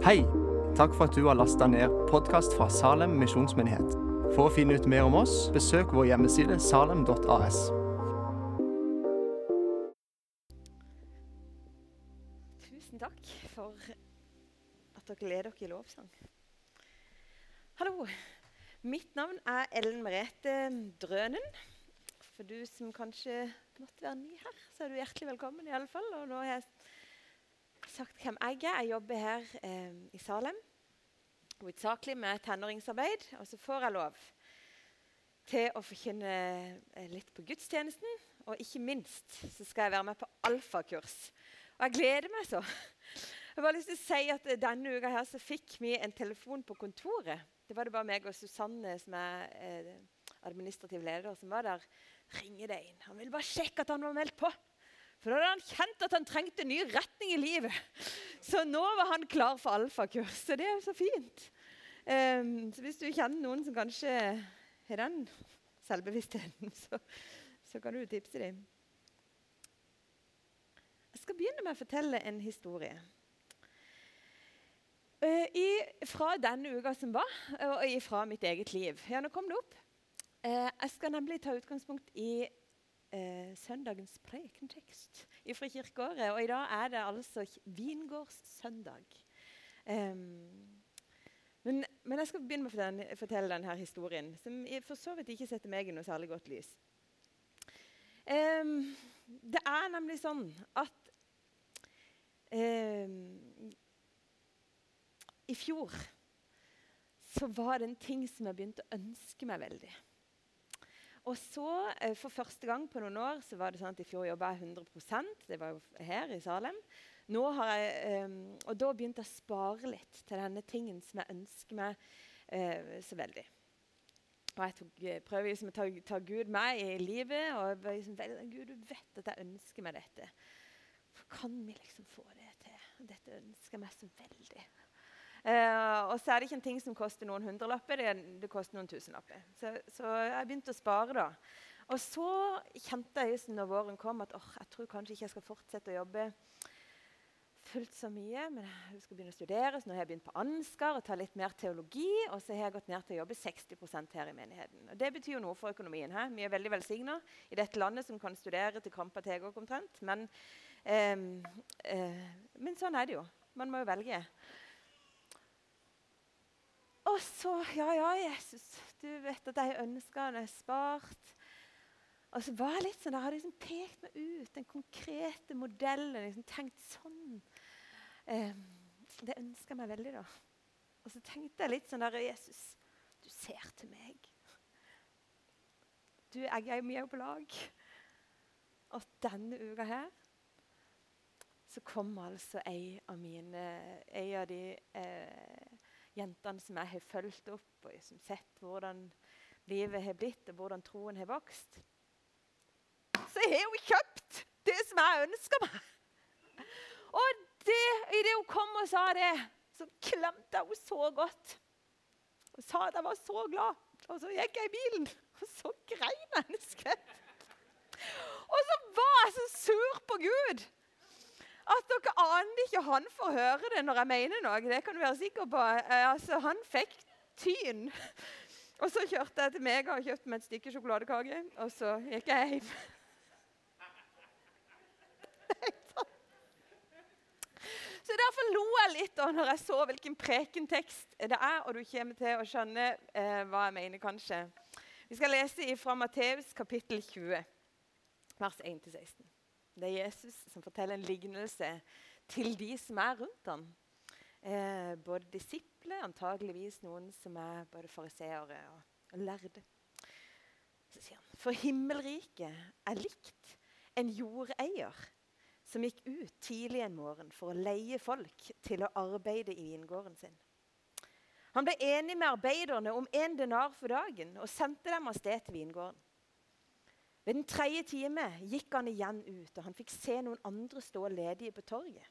Hei! Takk for at du har lasta ned podkast fra Salem misjonsmyndighet. For å finne ut mer om oss, besøk vår hjemmeside salem.as. Tusen takk for at dere leder dere i lovsang. Hallo. Mitt navn er Ellen Merete Drønen. For du som kanskje måtte være ny her, så er du hjertelig velkommen. i alle fall. Og nå har jeg sagt hvem jeg er. Jeg jobber her eh, i Salem. Hovedsakelig med tenåringsarbeid. Og så får jeg lov til å forkynne eh, litt på gudstjenesten. Og ikke minst så skal jeg være med på alfakurs. Og jeg gleder meg så. Jeg bare lyst til å si at Denne uka her så fikk vi en telefon på kontoret. Det var det bare meg og Susanne, som er eh, administrativ leder, som var der. Ringe deg inn. Han ville bare sjekke at han var meldt på. For da hadde han kjent at han trengte en ny retning i livet. Så nå var han klar for alfakurs. Så det er jo så fint. Um, så hvis du kjenner noen som kanskje har den selvbevisstheten, så, så kan du tipse dem. Jeg skal begynne med å fortelle en historie. Uh, i, fra denne uka som var, og fra mitt eget liv. Ja, nå kom det opp. Uh, jeg skal nemlig ta utgangspunkt i eh, søndagens prekentekst fra kirkeåret. Og i dag er det altså vingårdssøndag. Um, men, men, jeg skal begynne med å fortelle, denne historien, som for så vidt ikke setter meg i noe særlig godt lys. Um, det er nemlig sånn at um, I fjor så var det en ting som jeg begynte å ønske meg veldig. Og så, eh, For første gang på noen år så var det sånn at i fjor jobba jeg 100% Det var jo her i Salem. Nå har jeg, um, og da begynte jeg å spare litt til denne tingen som jeg ønsker meg uh, så veldig. Og jeg tok, prøver liksom å ta, ta, Gud med i livet. og jeg liksom, Gud, du vet at jeg ønsker meg dette. Kan vi liksom få det til? Dette ønsker jeg meg så veldig. Uh, og så er det ikke en ting som koster noen hundrelapper, det, det koster noen tusenlapper. Så, så, jeg begynte å spare da. Og så kjente jeg når våren kom, at oh, jeg tror kanskje ikke jeg skal fortsette å jobbe fullt så mye. Men jeg skal begynne å studere, så nå har jeg begynt på Ansgar og ta litt mer teologi. Og så har jeg gått ned til å jobbe 60% her i menigheten. Og Det betyr jo noe for økonomien. He? Vi er veldig velsigna i dette landet som kan studere til Kampa Tegård omtrent. Men, um, uh, men sånn er det jo. Man må jo velge. Og så Ja, ja, Jesus, du vet at de ønskene er spart. Og så var jeg litt sånn, jeg hadde liksom pekt meg ut den konkrete modellen. liksom tenkt sånn. Eh, det ønska meg veldig, da. Og så tenkte jeg litt sånn der Jesus, du ser til meg. Du, jeg er mye på lag. Og denne uka her så kom altså ei av mine Ei av de eh, jentene som jeg har fulgt opp og som sett hvordan livet har blitt, og hvordan troen har vokst, så har hun kjøpt det som jeg ønska meg. Og det, idet hun kom og sa det, så klemte jeg henne så godt. Hun sa at jeg var så glad. Og så gikk jeg i bilen, og så grein jeg en skvett. Og så var jeg så sur på Gud at dere aner ikke han får høre det når jeg mener noe. Det kan du være sikker på. Eh, altså, han fikk tyn. Og så kjørte jeg til Mega og kjøpte meg et stykke sjokoladekake. Og så gikk jeg hjem. Så Derfor lo jeg litt da når jeg så hvilken prekentekst det er, og du kommer til å skjønne eh, hva jeg mener, kanskje. Vi skal lese fra Matteus kapittel 20, vers 1-16. Det er Jesus som forteller en lignelse til de som er rundt ham. Eh, både disipler, antageligvis noen som er både fariseere og, og lærde. Så sier han, For himmelriket er likt en jordeier som gikk ut tidlig en morgen for å leie folk til å arbeide i vingården sin. Han ble enig med arbeiderne om én denar for dagen og sendte dem av sted til vingården. Ved den tredje time gikk han igjen ut, og han fikk se noen andre stå ledige på torget.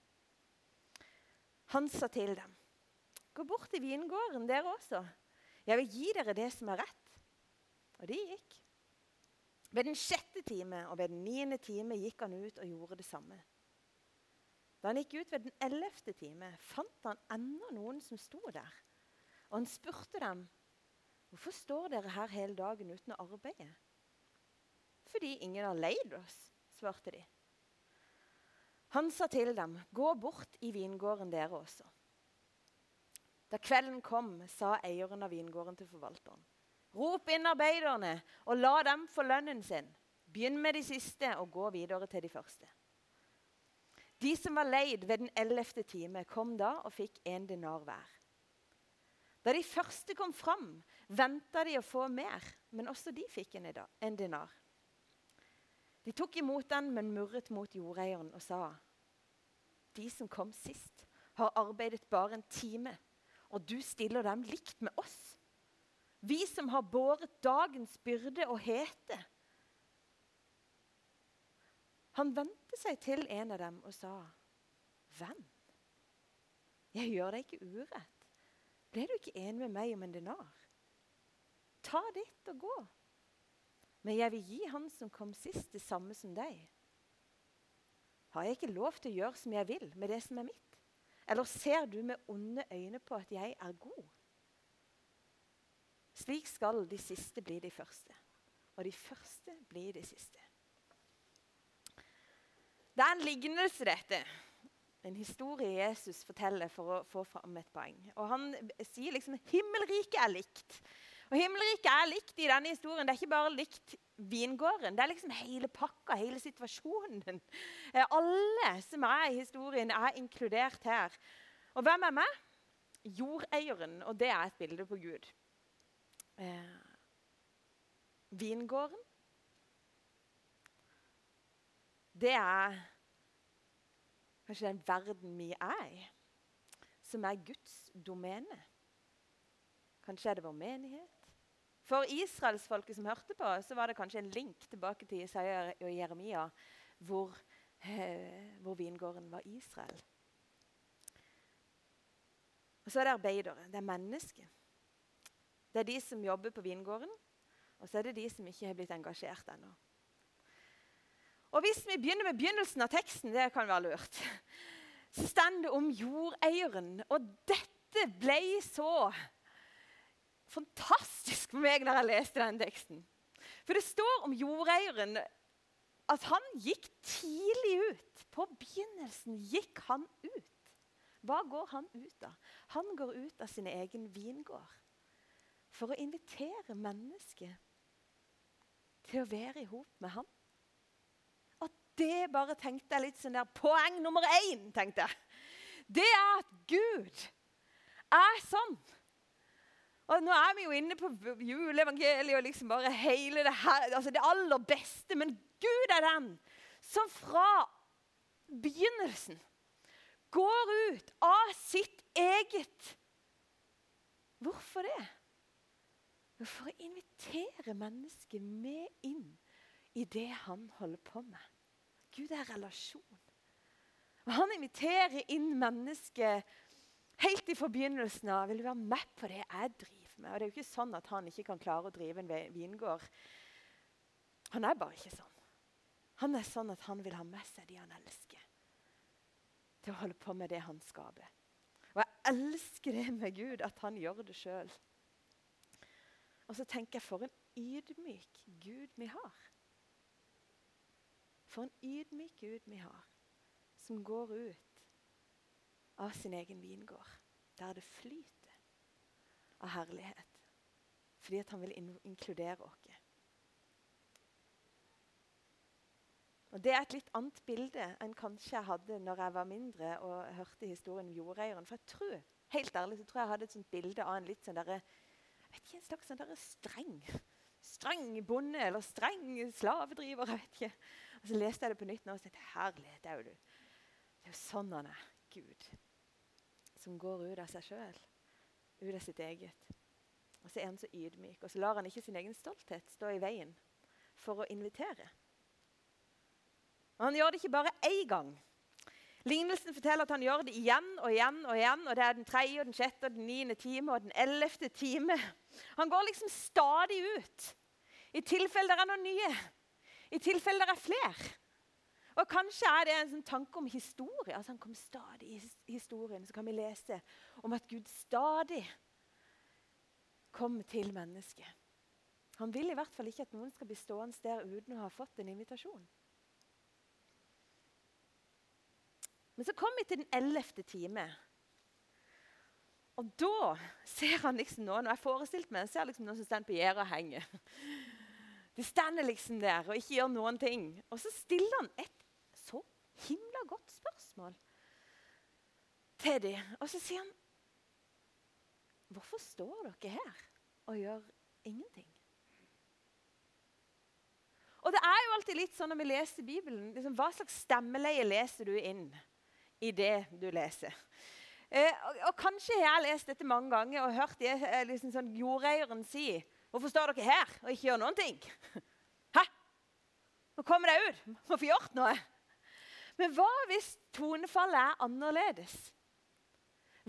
Han sa til dem, 'Gå bort til vingården, dere også. Jeg vil gi dere det som er rett.' Og de gikk. Ved den sjette time og ved den niende time gikk han ut og gjorde det samme. Da han gikk ut ved den ellevte time, fant han enda noen som sto der. Og han spurte dem, 'Hvorfor står dere her hele dagen uten å arbeide?' 'Fordi ingen har leid oss', svarte de. Han sa til dem, 'Gå bort i vingården, dere også.' Da kvelden kom, sa eieren av vingården til forvalteren, 'Rop inn arbeiderne, og la dem få lønnen sin.' 'Begynn med de siste, og gå videre til de første.' De som var leid ved den ellevte time, kom da og fikk en dinar hver. Da de første kom fram, venta de å få mer, men også de fikk en dinar. De tok imot den, men murret mot jordeieren og sa.: De som kom sist, har arbeidet bare en time, og du stiller dem likt med oss. Vi som har båret dagens byrde og hete. Han vendte seg til en av dem og sa, 'Venn, jeg gjør deg ikke urett. Ble du ikke enig med meg om en dinar?' Ta ditt og gå. Men jeg vil gi han som kom sist, det samme som deg. Har jeg ikke lov til å gjøre som jeg vil med det som er mitt? Eller ser du med onde øyne på at jeg er god? Slik skal de siste bli de første, og de første blir de siste. Det er en lignelse, dette. En historie Jesus forteller for å få fram et poeng. Og Han sier liksom himmelriket er likt. Og Himmelriket er likt i denne historien. Det er ikke bare likt vingården. Det er liksom hele pakka, hele situasjonen. Eh, alle som er i historien, er inkludert her. Og hvem er meg? Jordeieren. Og det er et bilde på Gud. Eh, vingården det er kanskje den verden vi er i, som er Guds domene. Kanskje er det vår menighet. For israelsfolket som hørte på, så var det kanskje en link tilbake til Isaiah og Jeremia, hvor, eh, hvor vingården var Israel. Og så er det arbeidere. Det er mennesker. Det er de som jobber på vingården, og så er det de som ikke har blitt engasjert ennå. Og Hvis vi begynner med begynnelsen av teksten, det kan være lurt, så står det om jordeieren. Og dette ble så fantastisk for meg når jeg leste den teksten. For det står om jordeieren at han gikk tidlig ut. På begynnelsen gikk han ut. Hva går han ut av? Han går ut av sin egen vingård for å invitere mennesker til å være i hop med han det bare tenkte jeg litt sånn der Poeng nummer én, tenkte jeg. Det er at Gud er sånn. Og Nå er vi jo inne på juleevangeliet og liksom bare hele det her, altså det aller beste. Men Gud er den som fra begynnelsen går ut av sitt eget Hvorfor det? For å invitere mennesket med inn i det han holder på med. Gud er relasjon. Og Han inviterer inn mennesket helt i forbegynnelsen av vil du være med på det jeg driver med. Og Det er jo ikke sånn at han ikke kan klare å drive en vingård. Han er bare ikke sånn. Han er sånn at han vil ha med seg de han elsker, til å holde på med det han skaper. Og jeg elsker det med Gud, at han gjør det sjøl. Og så tenker jeg for en ydmyk Gud vi har. For en ydmyk Gud vi har, som går ut av sin egen vingård, der det flyter av herlighet, fordi han vil inkludere oss. Og Det er et litt annet bilde enn kanskje jeg hadde når jeg var mindre og hørte historien om jordeieren. For jeg tror, helt ærlig, så tror jeg jeg hadde et sånt bilde av en litt sånn derre vet ikke, En slags sånn der streng streng bonde eller streng slavedriver. jeg vet ikke. Og Så leste jeg det på nytt nå og tenkte herlighet, det er jo du. Det er jo sånn han er, Gud. Som går ut av seg sjøl, ut av sitt eget. Og så er han så ydmyk. Og så lar han ikke sin egen stolthet stå i veien for å invitere. Og Han gjør det ikke bare én gang. Lignelsen forteller at han gjør det igjen og igjen. og igjen, og Det er den tredje, og den sjette, og den niende time og den ellevte time. Han går liksom stadig ut. I tilfelle det er noen nye. I tilfelle det er flere. Og Kanskje er det en sånn tanke om historie. altså Han kom stadig i historien. Så kan vi lese om at Gud stadig kom til mennesket. Han vil i hvert fall ikke at noen skal bli stående der uten å ha fått en invitasjon. Men så kom vi til den ellevte time. Og da ser han liksom noen og jeg forestilte meg, jeg ser liksom noen som står på gjerdet og henger. De stender liksom der og ikke gjør noen ting. Og så stiller han et himla godt spørsmål til dem. Og så sier han Hvorfor står dere her og gjør ingenting? Og det er jo alltid litt sånn når vi leser Bibelen, liksom, Hva slags stemmeleie leser du inn i det du leser? Eh, og, og, Kanskje jeg har lest dette mange ganger og hørt det, eh, liksom sånn jordeieren si Hvorfor står dere her og ikke gjør noen ting? Hæ? Nå kommer dere ut. Må få gjort noe. Men hva hvis tonefallet er annerledes?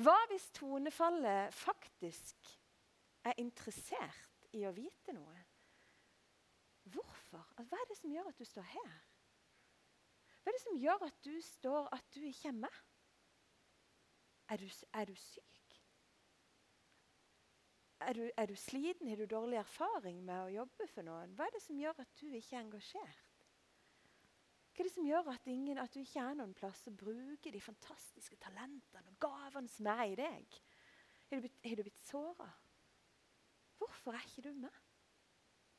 Hva hvis tonefallet faktisk er interessert i å vite noe? Hvorfor? Hva er det som gjør at du står her? Hva er det som gjør at du står at du ikke er med? Er du, er du syk? Er du, er du, sliten? Har du dårlig erfaring med å jobbe for noen? Hva er det som gjør at du ikke er engasjert? Hva er det som gjør at, ingen, at du ikke er noen plass og bruker de fantastiske talentene og gavene som er i deg? Har du blitt, har blitt såra? Hvorfor er ikke du med?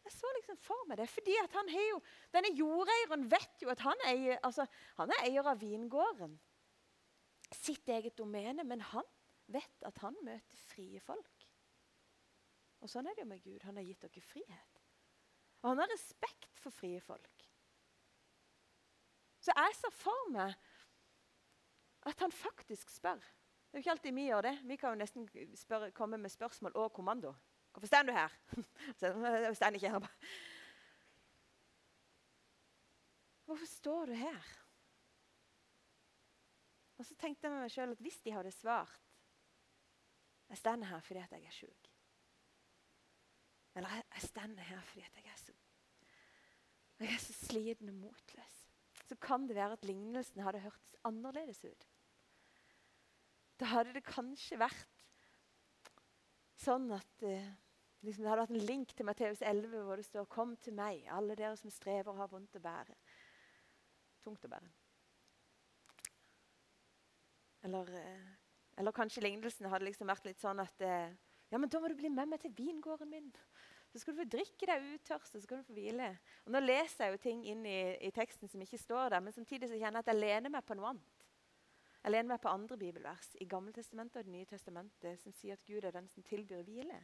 Jeg så liksom for meg det. fordi at han jo, Denne jordeieren vet jo at han, eier, altså, han er eier av vingården sitt eget domene, men han vet at han møter frie folk. Og Sånn er det jo med Gud. Han har gitt dere frihet. Og han har respekt for frie folk. Så jeg ser for meg at han faktisk spør. Det er jo ikke alltid vi gjør det. Vi kan jo nesten spørre, komme med spørsmål og kommando. 'Hvorfor står du her?' jeg står ikke her. Hvorfor står du her? Og så tenkte jeg med meg sjøl at hvis de hadde svart Jeg står her fordi jeg er sjuk. Eller jeg står her fordi jeg er så jeg er så sliten og motløs. Så kan det være at lignelsen hadde hørtes annerledes ut. Da hadde det kanskje vært sånn at eh, liksom det hadde vært en link til Matteus 11 hvor det står 'Kom til meg, alle dere som strever og har vondt å bære'. Tungt å bære. Eller, eh, eller kanskje lignelsen hadde liksom vært litt sånn at eh, Ja, men da må du bli med meg til vingården min. Så skal du få drikke deg uttørst, så skal du få hvile. Og Nå leser jeg jo ting inn i, i, teksten som ikke står der, men samtidig så kjenner jeg at jeg lener meg på noe annet. Jeg lener meg på andre bibelvers i Gammeltestamentet og Det nye testamentet som sier at Gud er den som tilbyr hvile.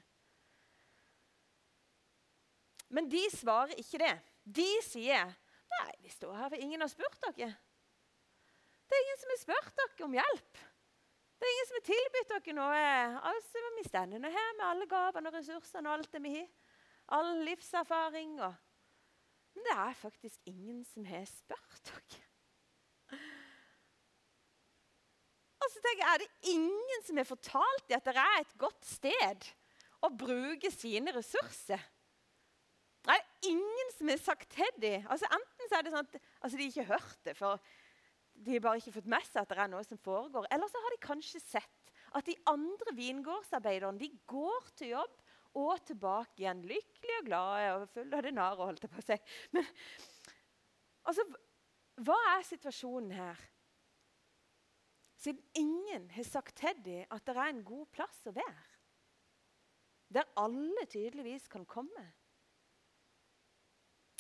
Men de svarer ikke det. De sier nei, vi står her for ingen har spurt dere. Det er ingen som har spurt dere om hjelp. Det er ingen som har tilbudt dere noe. Altså, Vi står nå her med alle gavene og ressursene og alt det vi har. All livserfaring. Og. Men det er faktisk ingen som har spurt dere. Og så tenker jeg, Er det ingen som har fortalt dem at det er et godt sted å bruke sine ressurser? Det er ingen som har sagt til dem. Altså, enten så er det sånn at altså, de ikke har hørt det. for de har bare ikke fått med seg at det er noe som foregår. Eller så har de kanskje sett at de andre vingårdsarbeiderne de går til jobb og tilbake igjen lykkelige og glade og fulle av det nare. holdt jeg på å. Men altså, hva er situasjonen her? Siden ingen har sagt til dem at det er en god plass å være. Der alle tydeligvis kan komme.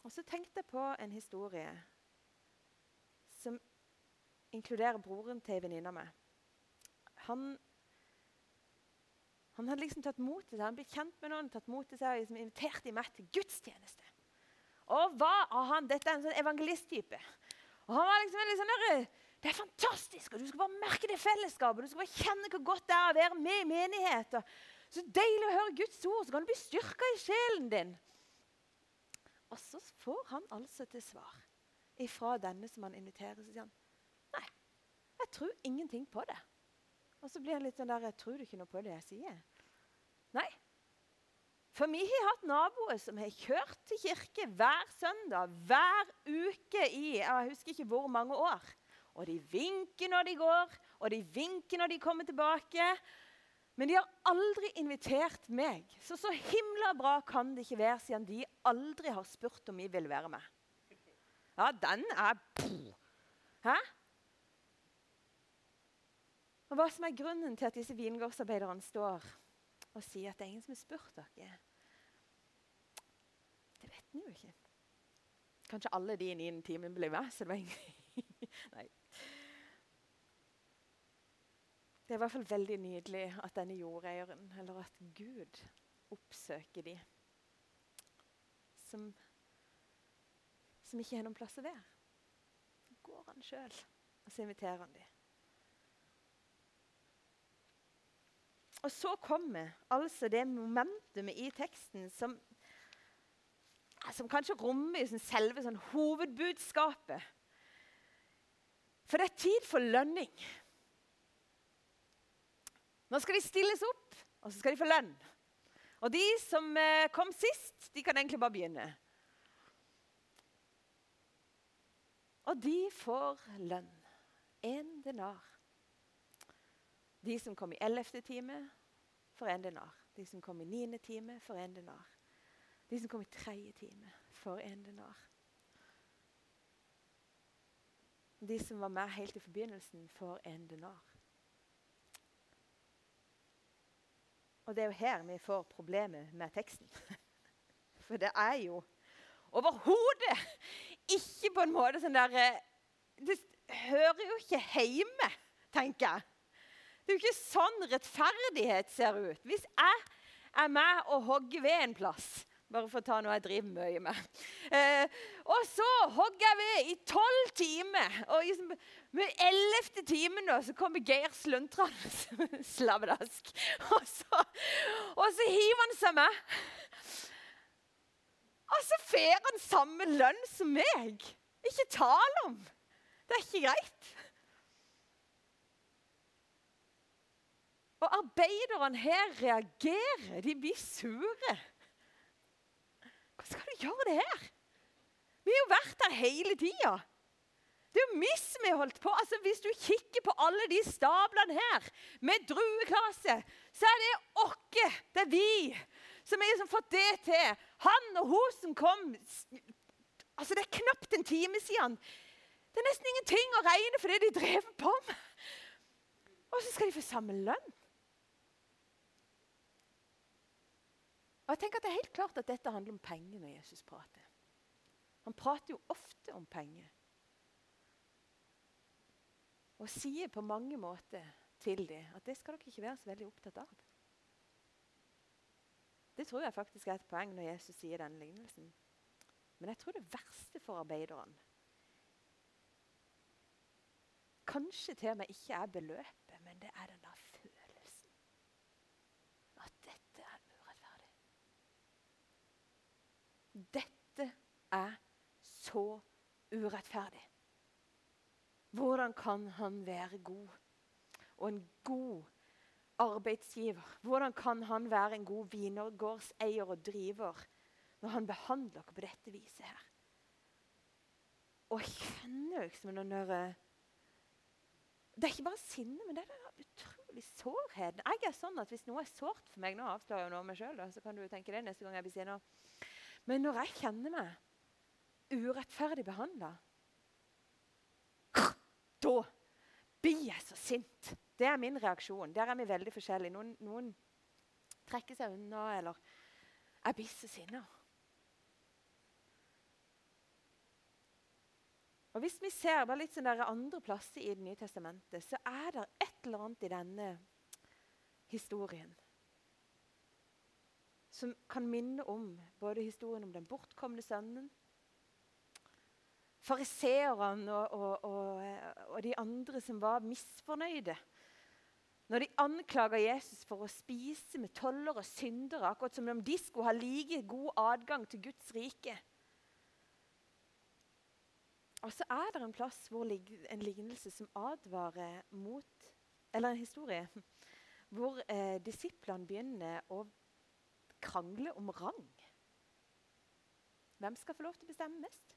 Og så tenkte jeg på en historie som inkluderer broren til ei venninne av meg. Han, han hadde liksom tatt mot til seg, han ble kjent med noen, tatt mot til seg og liksom inviterte meg til gudstjeneste. Og hva av han? Dette er en sånn evangelisttype. Og han var liksom en sånn der, Det er fantastisk, og du skal bare merke det fellesskapet. Du skal bare kjenne hvor godt det er å være med i menighet. Og så deilig å høre Guds ord, så kan du bli styrka i sjelen din. Og så får han altså til svar ifra denne som han inviterer. Så sier han nei, jeg tror ingenting på det. Og så blir han litt sånn der Tror du ikke noe på det jeg sier? Nei. For vi har hatt naboer som har kjørt til kirke hver søndag, hver uke i jeg husker ikke hvor mange år. Og de vinker når de går, og de vinker når de kommer tilbake. Men de har aldri invitert meg. Så så himla bra kan det ikke være, siden de aldri har spurt om vi vil være med. Ja, den er Hæ? Og Hva som er grunnen til at disse vingårdsarbeiderne står og sier at det er ingen som har spurt dere, det vet en jo ikke. Kanskje alle de i niende timen ble med, så det var ingen Nei. Det er i hvert fall veldig nydelig at denne jordeieren, eller at Gud, oppsøker de som, som ikke har noen plass å være. Går han sjøl, og så inviterer han dem. Og så kommer altså det momentumet i teksten som, som kanskje rommer sånn selve sånn hovedbudskapet. For det er tid for lønning. Nå skal de stilles opp, og så skal de få lønn. Og de som eh, kom sist, de kan egentlig bare begynne. Og de får lønn. En denar. De som kom i ellevte time, får en denar. De som kom i niende time, får en denar. De som kom i tredje time, får en denar. De som var med helt i forbindelsen, får en denar. Og det er jo her vi får problemet med teksten. For det er jo overhodet ikke på en måte sånn der eh, Det hører jo ikke hjemme, tenker jeg. Det er jo ikke sånn rettferdighet ser ut. Hvis jeg er med og hogger ved en plass bare for å ta noe jeg driver mye med. Eh, og så hogger jeg ved i tolv timer. Og i med ellevte timen så kommer Geir sluntrende Slabbedask. Og så, og så hiver han seg med. Og så får han samme lønn som meg. Ikke tale om! Det er ikke greit. Og arbeiderne her reagerer. De blir sure. Hva skal du gjøre det her? Vi har jo vært her hele tida. Det er jo vi som har holdt på. Altså, hvis du kikker på alle de stablene her med drueklase, så er det åkke, det er vi, som har liksom fått det til. Han og hun som kom Altså, Det er knapt en time siden. Det er nesten ingenting å regne for det de drev på med. Og så skal de få samme lønn. Og jeg tenker at Det er helt klart at dette handler om penger når Jesus prater. Han prater jo ofte om penger. Og sier på mange måter til dem at det skal dere ikke være så veldig opptatt av. Det tror jeg faktisk er et poeng når Jesus sier denne lignelsen. Men jeg tror det verste for arbeideren kanskje til og med ikke er beløpet, men det er den der Dette er så urettferdig. Hvordan kan han være god? Og en god arbeidsgiver. Hvordan kan han være en god vingårdseier og driver når han behandler dere på dette viset her? Og jeg kjenner liksom den der Det er ikke bare sinne, men det er den utrolig sårheten. Jeg er sånn at Hvis noe er sårt for meg Nå avslører jeg noe om meg sjøl, så kan du tenke det neste gang jeg blir sinna. Men når jeg kjenner meg urettferdig behandla, da blir jeg så sint. Det er min reaksjon. Der er vi veldig forskjellige. Noen, noen trekker seg unna, eller jeg blir så sinna. Og Hvis vi ser bare litt sånn andre plasser i Det nye testamentet, så er det et eller annet i denne historien som kan minne om både historien om den bortkomne sønnen, fariseerne og, og, og, og, de andre som var misfornøyde. Når de anklager Jesus for å spise med toller og syndere, akkurat som om de skulle ha like god adgang til Guds rike. Og så er det en plass hvor en lignelse som advarer mot Eller en historie hvor eh, disiplene begynner å krangler om rang. Hvem skal få lov til å bestemme mest?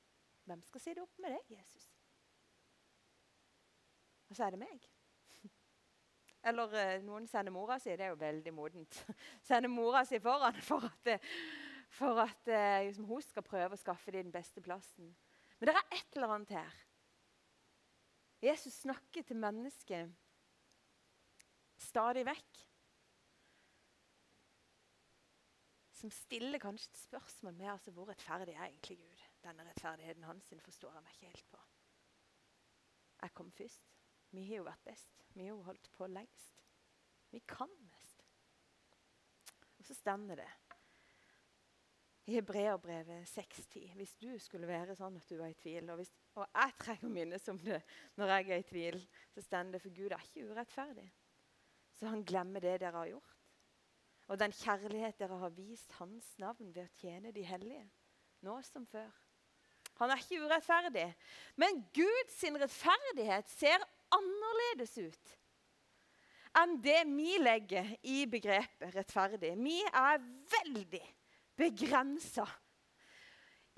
Hvem skal si det opp med deg, Jesus? Og så er det meg. Eller eh, noen sender mora si. Det er jo veldig modent. Sender mora si foran for at, for at liksom, hun skal prøve å skaffe dem den beste plassen. Men det er et eller annet her. Jesus snakker til mennesket stadig vekk. Som stiller kanskje et spørsmål med altså, hvor rettferdig er egentlig Gud. Denne rettferdigheten hans forstår jeg meg ikke helt på. Jeg kom først. Vi har jo vært best. Vi har jo holdt på lengst. Vi kan mest. Og så stender det i Hebreabrevet 6.10. Hvis du skulle være sånn at du var i tvil, og, hvis, og jeg trenger å minnes om det når jeg er i tvil, så stender det for Gud er ikke urettferdig. Så han glemmer det dere har gjort. Og den kjærlighet dere har vist hans navn ved å tjene de hellige. Nå som før. Han er ikke urettferdig. Men Guds rettferdighet ser annerledes ut enn det vi legger i begrepet rettferdig. Vi er veldig begrensa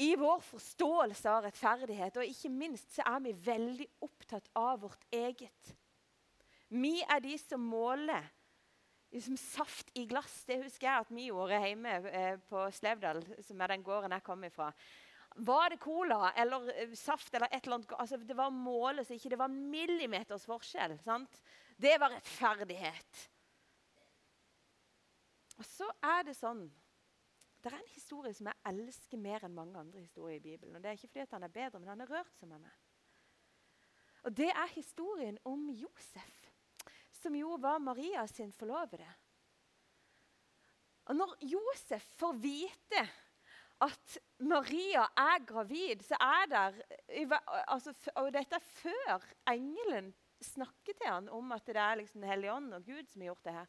i vår forståelse av rettferdighet. Og ikke minst så er vi veldig opptatt av vårt eget. Vi er de som måler liksom saft i glass. Det husker jeg at vi gjorde hjemme eh, på Slevdal, som er den gården jeg kom ifra. Var det cola eller eh, saft eller et eller annet altså, Det var målet, så ikke det var millimeters forskjell. sant? Det var rettferdighet. Og så er det sånn det er en historie som jeg elsker mer enn mange andre historier i Bibelen. og Det er ikke fordi han er bedre, men han har rørt seg med meg. Og Det er historien om Josef, som jo var Maria sin forlovede. Og Når Josef får vite at Maria er gravid, så er der altså, Og dette er før engelen snakker til han om at det er liksom Den hellige ånd og Gud som har gjort det her.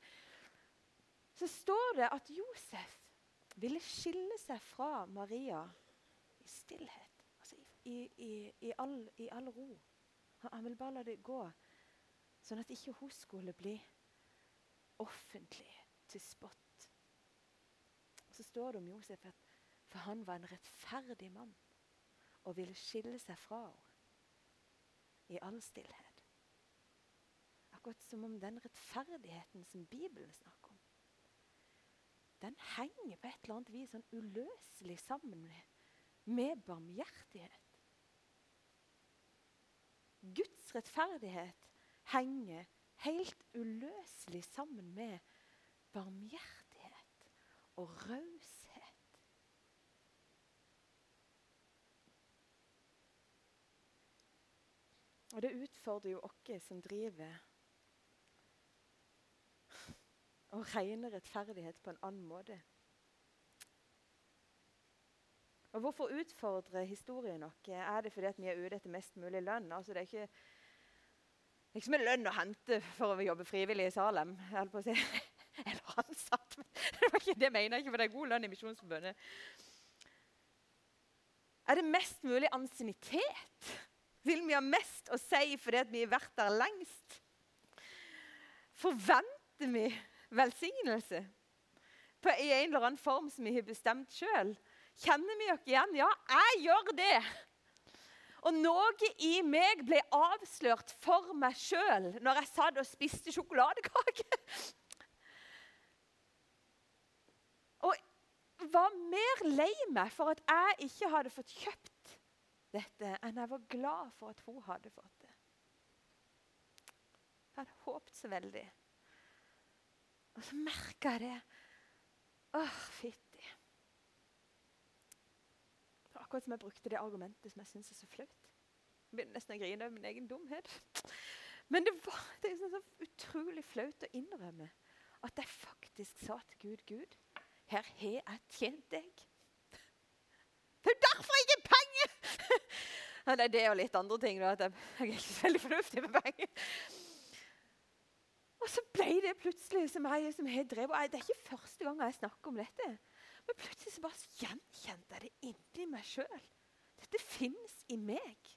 Så står det at Josef ville skille seg fra Maria i stillhet. Altså i, i, i, all, i all, ro. Han, han ville bare la det gå, sånn at ikke hun skulle bli offentlig til spott. Så står det om Josef at for han var en rettferdig mann og ville skille seg fra henne i all stillhet. Akkurat som om den rettferdigheten som Bibelen snakker om, den henger på et eller annet vis sånn uløselig sammen med, med barmhjertighet. Guds rettferdighet henger helt uløselig sammen med barmhjertighet og raushet. Og det utfordrer jo oss som driver og regner rettferdighet på en annen måte. Og Hvorfor utfordrer historien oss? Er det fordi vi er ute etter mest mulig lønn? Altså, det er ikke liksom en lønn å hente for å jobbe frivillig i Salem. Jeg på å si. Eller ansatt. Det var ikke det jeg mener ikke, for det er god lønn i Misjonsforbundet. Er det mest mulig ansiennitet? Vil vi ha mest å si fordi vi har vært der lengst? Forventer vi velsignelse på, en eller annen form som vi har bestemt sjøl. Kjenner vi oss igjen? Ja, jeg gjør det. Og noe i meg ble avslørt for meg sjøl når jeg satt og spiste sjokoladekake. Og var mer lei meg for at jeg ikke hadde fått kjøpt dette, enn jeg var glad for at hun hadde fått det. Jeg hadde håpet så veldig. Og så merka jeg det. Åh, fytti. Akkurat som jeg brukte det argumentet som jeg syns er så flaut. Jeg begynner nesten å grine over min egen dumhet. Men det var det er så utrolig flaut å innrømme at jeg faktisk sa til Gud Gud, her har jeg tjent deg. Det er derfor jeg har penger! det er det og litt andre ting. Da, at jeg, jeg er ikke så veldig fornuftig med penger. Og så ble det plutselig som jeg som har drevet, Det er ikke første gang jeg snakker om dette. Men plutselig så bare gjenkjente jeg det inni meg sjøl. Dette fins i meg.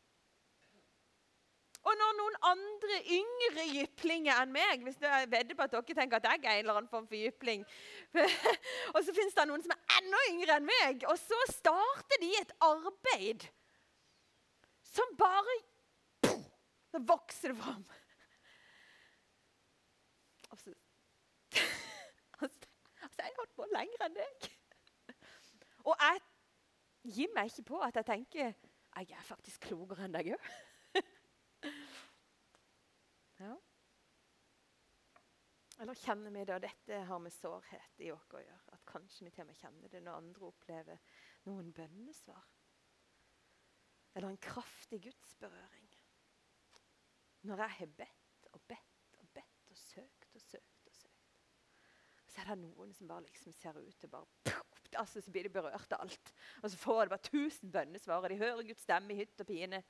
Og når noen andre yngre jyplinger enn meg hvis Jeg vedder på at dere tenker at jeg er en eller annen form for jypling. og så fins det noen som er enda yngre enn meg. Og så starter de et arbeid som bare Så vokser det fram. Altså, altså, altså Jeg har holdt på lenger enn deg. Og jeg gir meg ikke på at jeg tenker jeg er faktisk klokere enn deg òg. ja. Eller kjenner vi det, og dette har med sårhet i oss å gjøre, at kanskje vi til og med kjenner det når andre opplever noen bønnesvar? Eller en kraftig gudsberøring? Når jeg har bedt og bedt og bedt og søkt og søkt og søkt, så er det noen som bare liksom ser ut til bare altså, så blir de berørt av alt. Og så får de bare tusen bønnesvar, og de hører Guds stemme i hytt og pine.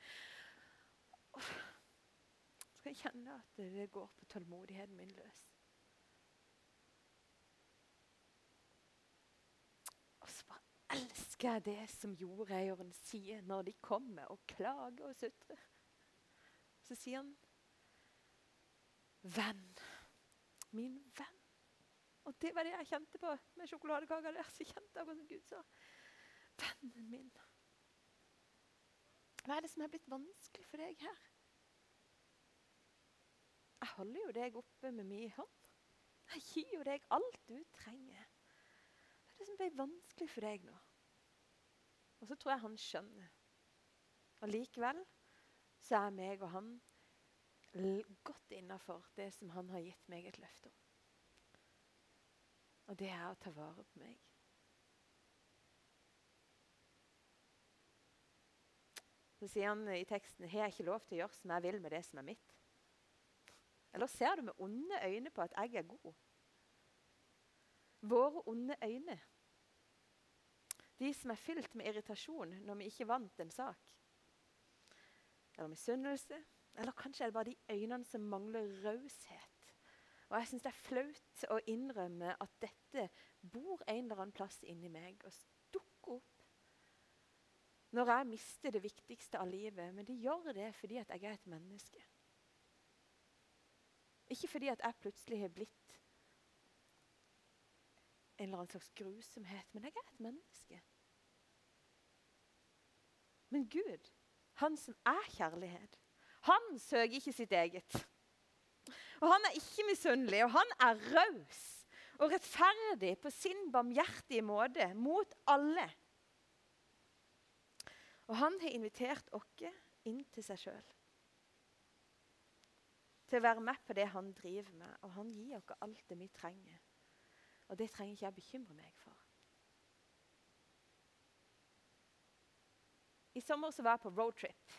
Så skal jeg kjenne at det går på tålmodigheten min løs. Og så bare elsker jeg det som jordeieren sier når de kommer og klager og sutrer. Så sier han, 'Venn, min venn'. Og det var det jeg kjente på med sjokoladekaka der. Så kjente jeg som Gud sa. Vennen min. Hva er det som er blitt vanskelig for deg her? Jeg holder jo deg oppe med min hånd. Jeg gir jo deg alt du trenger. Hva er det som ble vanskelig for deg nå? Og så tror jeg han skjønner. Og likevel så er meg og han godt innafor det som han har gitt meg et løfte om. Og det er å ta vare på meg. Så sier han i teksten har jeg ikke lov til å gjøre som jeg vil med det som er mitt. Eller ser du med onde øyne på at jeg er god? Våre onde øyne, de som er fylt med irritasjon når vi ikke vant en sak, eller misunnelse, eller kanskje er det bare de øynene som mangler raushet og jeg syns det er flaut å innrømme at dette bor en eller annen plass inni meg og dukker opp når jeg mister det viktigste av livet. Men de gjør det fordi at jeg er et menneske. Ikke fordi at jeg plutselig har blitt en eller annen slags grusomhet, men jeg er et menneske. Men Gud, han som er kjærlighet, han søker ikke sitt eget. Og han er ikke misunnelig, og han er raus og rettferdig på sin barmhjertige måte mot alle. Og han har invitert oss inn til seg sjøl. Til å være med på det han driver med. Og han gir oss alt det vi trenger. Og det trenger ikke jeg bekymre meg for. I sommer så var jeg på roadtrip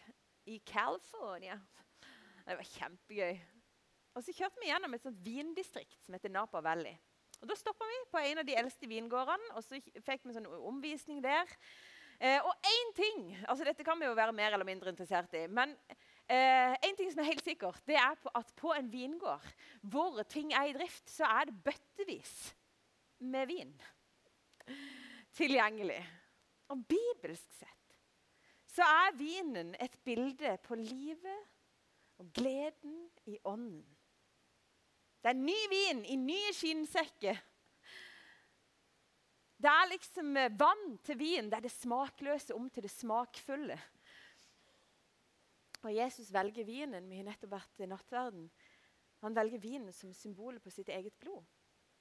i California. Det var kjempegøy. Og Så kjørte vi gjennom et sånt vindistrikt som heter Napa Valley. Og Da stoppa vi på en av de eldste vingårdene, og så fikk vi en sånn omvisning der. Eh, og én ting altså Dette kan vi jo være mer eller mindre interessert i. Men eh, en ting som er helt sikkert, det er at på en vingård hvor ting er i drift, så er det bøttevis med vin tilgjengelig. Og bibelsk sett så er vinen et bilde på livet og gleden i ånden. Det er ny vin i nye skinnsekker. Det er liksom eh, vann til vin. Det er det smakløse om til det smakfulle. Og Jesus velger vinen. Vi har nettopp vært i nattverden. Han velger vinen som symbolet på sitt eget blod.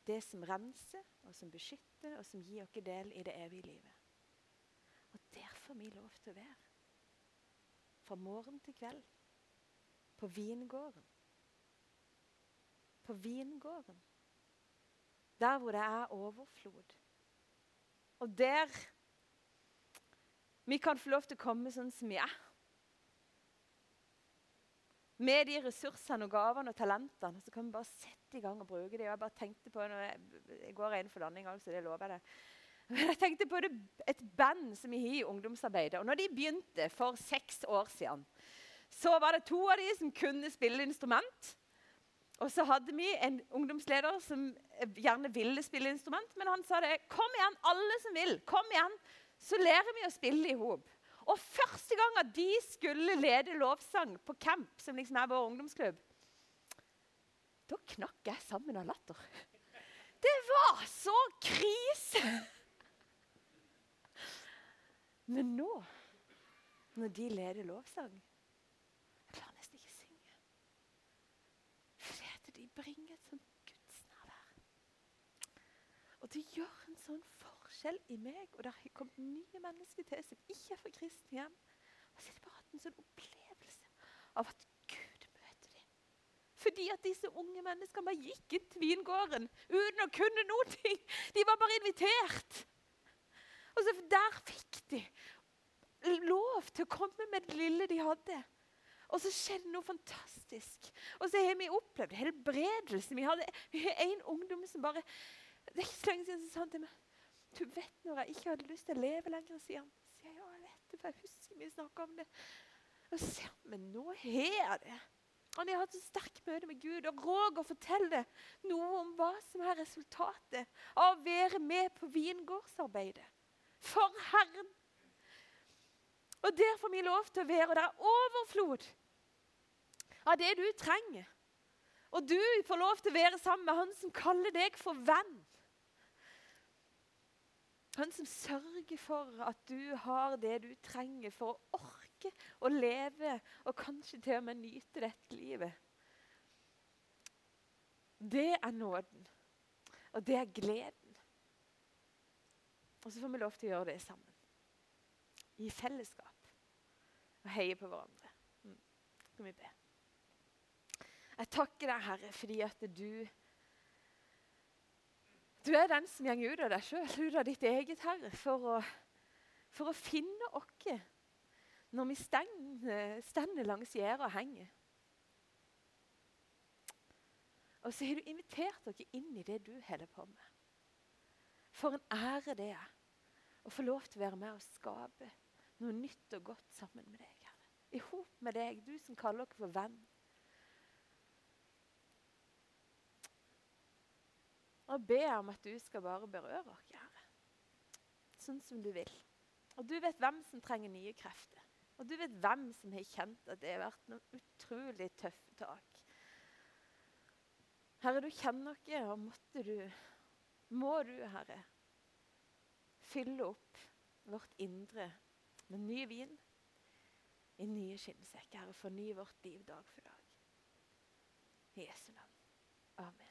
Det som renser, og som beskytter, og som gir oss del i det evige livet. Og der får vi lov til å være. Fra morgen til kveld. På vingården på vingården. Der hvor det er overflod. Og der vi kan få lov til å komme sånn som vi er. Med de ressursene og gavene og talentene så kan vi bare sette i gang og bruke dem. Jeg bare tenkte på når jeg, går inn for landing, altså, det lover jeg det. Jeg tenkte på det, et band som vi har i ungdomsarbeidet. og når de begynte for seks år siden, så var det to av de som kunne spille instrument. Og så hadde vi en ungdomsleder som gjerne ville spille instrument. Men han sa det. Kom igjen, alle som vil. Kom igjen. Så lærer vi å spille i hop. Og første gang at de skulle lede lovsang på camp, som liksom er vår ungdomsklubb, da knakk jeg sammen av latter. Det var så krise! Men nå, når de leder lovsang Jeg klarer nesten ikke synge. Bringer et sånt gudsnærvær. Og det gjør en sånn forskjell i meg. Og det har kommet nye mennesker til som ikke er fra kristne hjem. Og så har de bare hatt en sånn opplevelse av at Gud møter dem. fordi at disse unge menneskene bare gikk inn til vingården uten å kunne noen ting. De var bare invitert. Og så Der fikk de lov til å komme med det lille de hadde. Og så skjedde noe fantastisk. Og så har vi opplevd helbredelse. Vi hadde en ungdom som bare Det er ikke så lenge siden som sa til meg Du vet når jeg ikke hadde lyst til å leve lenger, sier han. Sier jeg, jeg vet det, for jeg husker vi snakka om det. Og så sier han Men nå har jeg det. Han har hatt et sterkt møte med Gud. Og Roger forteller noe om hva som er resultatet av å være med på vingårdsarbeidet. For Herren. Og der får vi lov til å være. Og det er overflod av det du trenger. Og du får lov til å være sammen med han som kaller deg for venn. Han som sørger for at du har det du trenger for å orke å leve og kanskje til og med nyte dette livet. Det er nåden, og det er gleden. Og så får vi lov til å gjøre det sammen. I fellesskap. Og heier på hverandre. Mm. Skal vi be. Jeg takker deg, Herre, fordi at du Du er den som går ut av deg sjøl, ut av ditt eget, Herre, for å, for å finne oss når vi stender langs gjerdet og henger. Og så har du invitert dere inn i det du holder på med. For en ære det er å få lov til å være med og skape noe nytt og godt sammen med deg. I hop med deg, du som kaller dere for venn. Og ber om at du skal bare berøre oss, Herre. Sånn som du vil. Og du vet hvem som trenger nye krefter. Og du vet hvem som har kjent at det har vært noen utrolig tøffe tak. Herre, du kjenner oss, og måtte du, må du, Herre, fylle opp vårt indre med ny vin i nye skinnsekker. og forny vårt liv dag for dag. I Jesu navn. Amen.